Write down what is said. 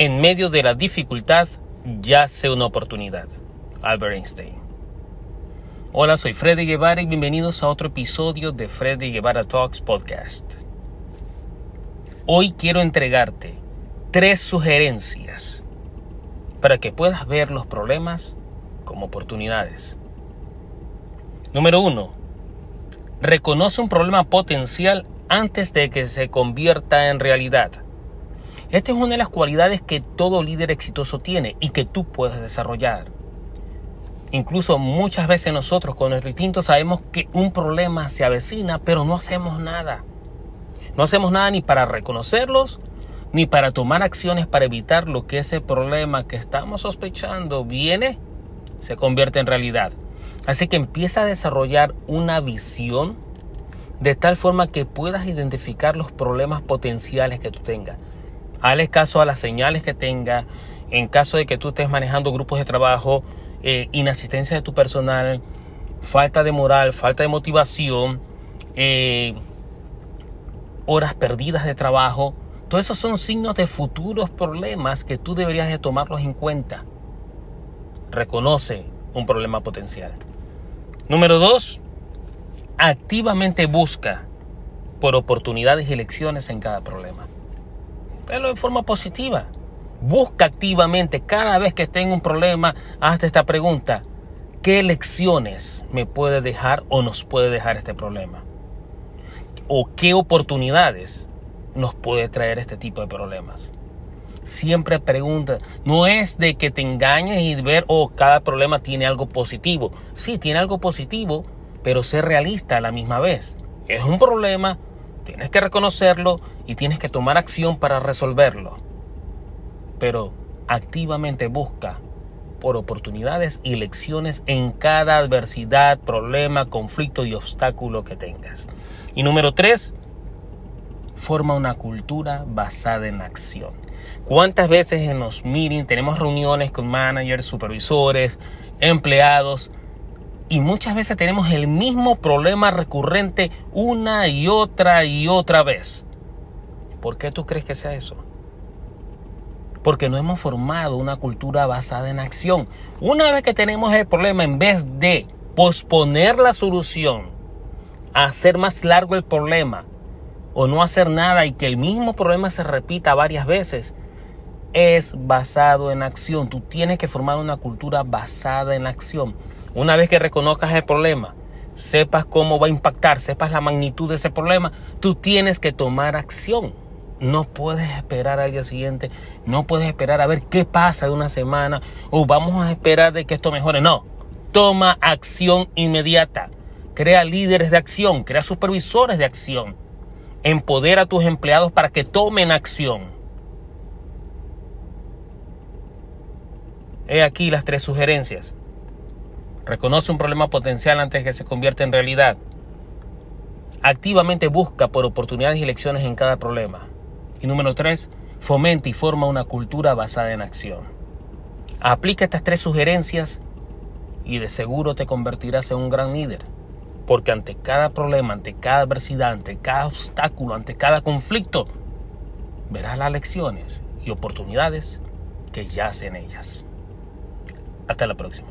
En medio de la dificultad yace una oportunidad. Albert Einstein. Hola, soy Freddy Guevara y bienvenidos a otro episodio de Freddy Guevara Talks Podcast. Hoy quiero entregarte tres sugerencias para que puedas ver los problemas como oportunidades. Número uno, reconoce un problema potencial antes de que se convierta en realidad. Esta es una de las cualidades que todo líder exitoso tiene y que tú puedes desarrollar. Incluso muchas veces nosotros con nuestro instinto sabemos que un problema se avecina, pero no hacemos nada. No hacemos nada ni para reconocerlos, ni para tomar acciones para evitar lo que ese problema que estamos sospechando viene, se convierte en realidad. Así que empieza a desarrollar una visión de tal forma que puedas identificar los problemas potenciales que tú tengas. Hale caso a las señales que tenga. En caso de que tú estés manejando grupos de trabajo, eh, inasistencia de tu personal, falta de moral, falta de motivación, eh, horas perdidas de trabajo, todos esos son signos de futuros problemas que tú deberías de tomarlos en cuenta. Reconoce un problema potencial. Número dos, activamente busca por oportunidades y lecciones en cada problema. Pero en forma positiva. Busca activamente cada vez que tenga un problema, hazte esta pregunta. ¿Qué lecciones me puede dejar o nos puede dejar este problema? ¿O qué oportunidades nos puede traer este tipo de problemas? Siempre pregunta, no es de que te engañes y ver, oh, cada problema tiene algo positivo. Sí, tiene algo positivo, pero ser realista a la misma vez. Es un problema, Tienes que reconocerlo y tienes que tomar acción para resolverlo. Pero activamente busca por oportunidades y lecciones en cada adversidad, problema, conflicto y obstáculo que tengas. Y número tres, forma una cultura basada en acción. ¿Cuántas veces en los meetings tenemos reuniones con managers, supervisores, empleados y muchas veces tenemos el mismo problema recurrente una y otra y otra vez. ¿Por qué tú crees que sea eso? Porque no hemos formado una cultura basada en acción. Una vez que tenemos el problema, en vez de posponer la solución, hacer más largo el problema o no hacer nada y que el mismo problema se repita varias veces, es basado en acción. Tú tienes que formar una cultura basada en acción. Una vez que reconozcas el problema, sepas cómo va a impactar, sepas la magnitud de ese problema, tú tienes que tomar acción. No puedes esperar al día siguiente, no puedes esperar a ver qué pasa de una semana o vamos a esperar de que esto mejore. No, toma acción inmediata. Crea líderes de acción, crea supervisores de acción. Empodera a tus empleados para que tomen acción. He aquí las tres sugerencias. Reconoce un problema potencial antes de que se convierta en realidad. Activamente busca por oportunidades y lecciones en cada problema. Y número tres, fomenta y forma una cultura basada en acción. Aplica estas tres sugerencias y de seguro te convertirás en un gran líder. Porque ante cada problema, ante cada adversidad, ante cada obstáculo, ante cada conflicto, verás las lecciones y oportunidades que yacen en ellas. Hasta la próxima.